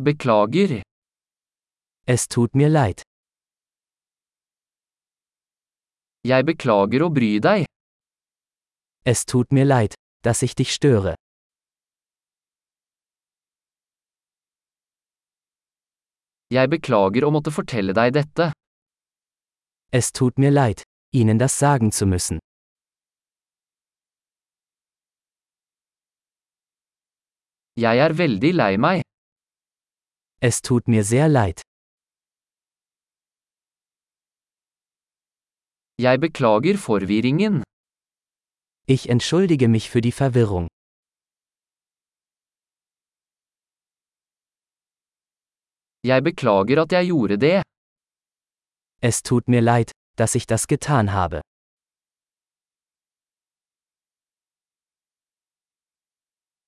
Beklager. Es tut mir leid. Jeg beklager å bry deg. Es tut mir leid, dass ich dich störe. Jeg beklager å måtte fortelle deg dette. Es tut mir leid, Ihnen das sagen zu müssen. Jeg er veldig lei meg. Es tut mir sehr leid. Jeg beklager forvirringen. Ich entschuldige mich für die Verwirrung. Jeg beklager at jeg gjorde det. Es tut mir leid, dass ich das getan habe.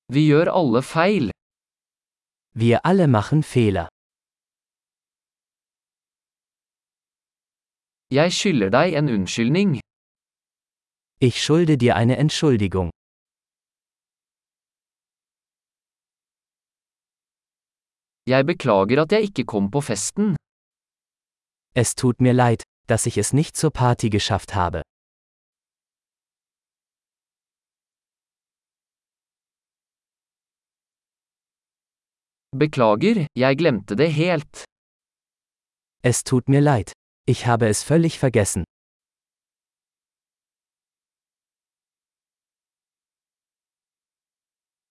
Vi gjør alle feil. Wir alle machen Fehler. Jeg skylder deg en unnskyldning. Ich schulde dir eine Entschuldigung. Jeg beklager at jeg ikke kom på festen. Es tut mir leid, dass ich es nicht zur Party geschafft habe. Beklager, jeg glemte det helt. Es tut mir leid. Ich habe es völlig vergessen.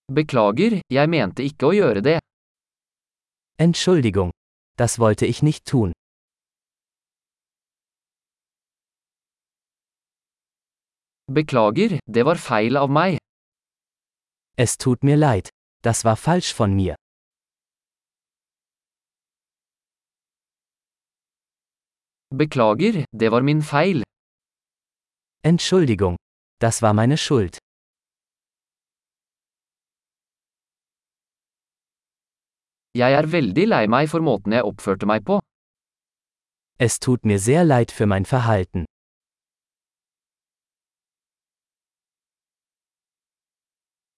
Beklager, jeg mente ikke å gjøre det. Entschuldigung. Das wollte ich nicht tun. Beklager, det var feil av meg. Es tut mir leid. Das war falsch von mir. Beklager, det var min feil. Entschuldigung. Das war meine Schuld. Jeg er veldig lei meg for måten jeg oppførte meg på. Es tut mir sehr leid für mein Verhalten.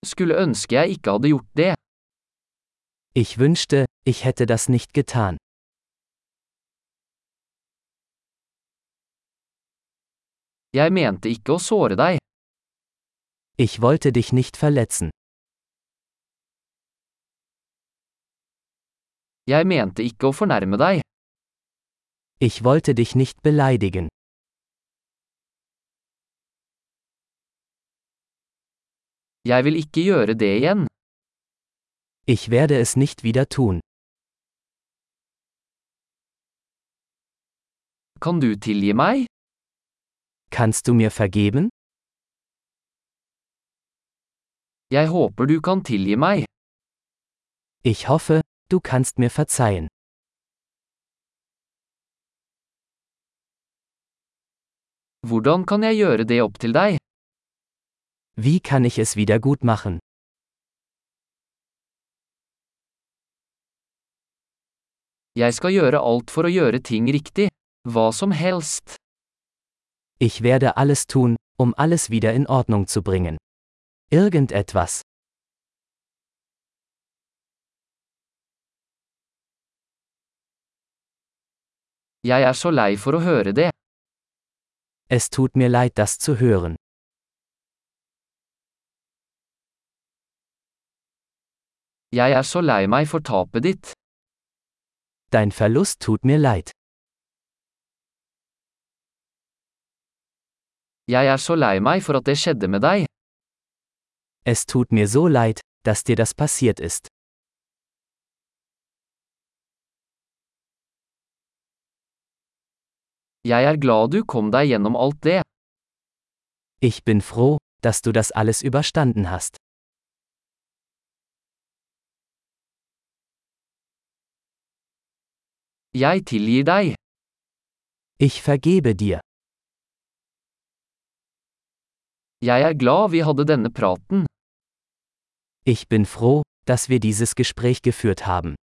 Skulle ønske jeg ikke hadde gjort det. Ich wünschte, ich hätte das nicht getan. Jeg mente ikke å såre deg. Ich wollte dich nicht verletzen. Jeg mente ikke å fornærme deg. Ich wollte dich nicht beleidigen. Jeg vil ikke gjøre det igjen. Ich werde es nicht wieder tun. Kan du tilgi meg? Kannst du mir vergeben? Jeg håper du kan tilgi meg. Ich hoffe, du kannst mir verzeihen. Hvordan kan jeg gjøre det opp til deg? Wie kann ich es wieder gut machen? Jeg skal gjøre alt for å gjøre ting riktig. Hva som helst. Ich werde alles tun, um alles wieder in Ordnung zu bringen. Irgendetwas. Jeg er så lei for å høre det. Es tut mir leid, das zu hören. Jeg er så lei meg for tapet ditt. Dein Verlust tut mir leid. Jeg er så lei meg for at det skjedde med deg. Es tut mir so leid, dass dir das passiert ist. Jeg er glad du kom deg gjennom alt det. Ich bin froh, dass du das alles überstanden hast. Jeg tilgir deg. Ich vergebe dir. Jeg er glad vi hadde denne praten. Ich bin froh, dass wir dieses Gespräch geführt haben.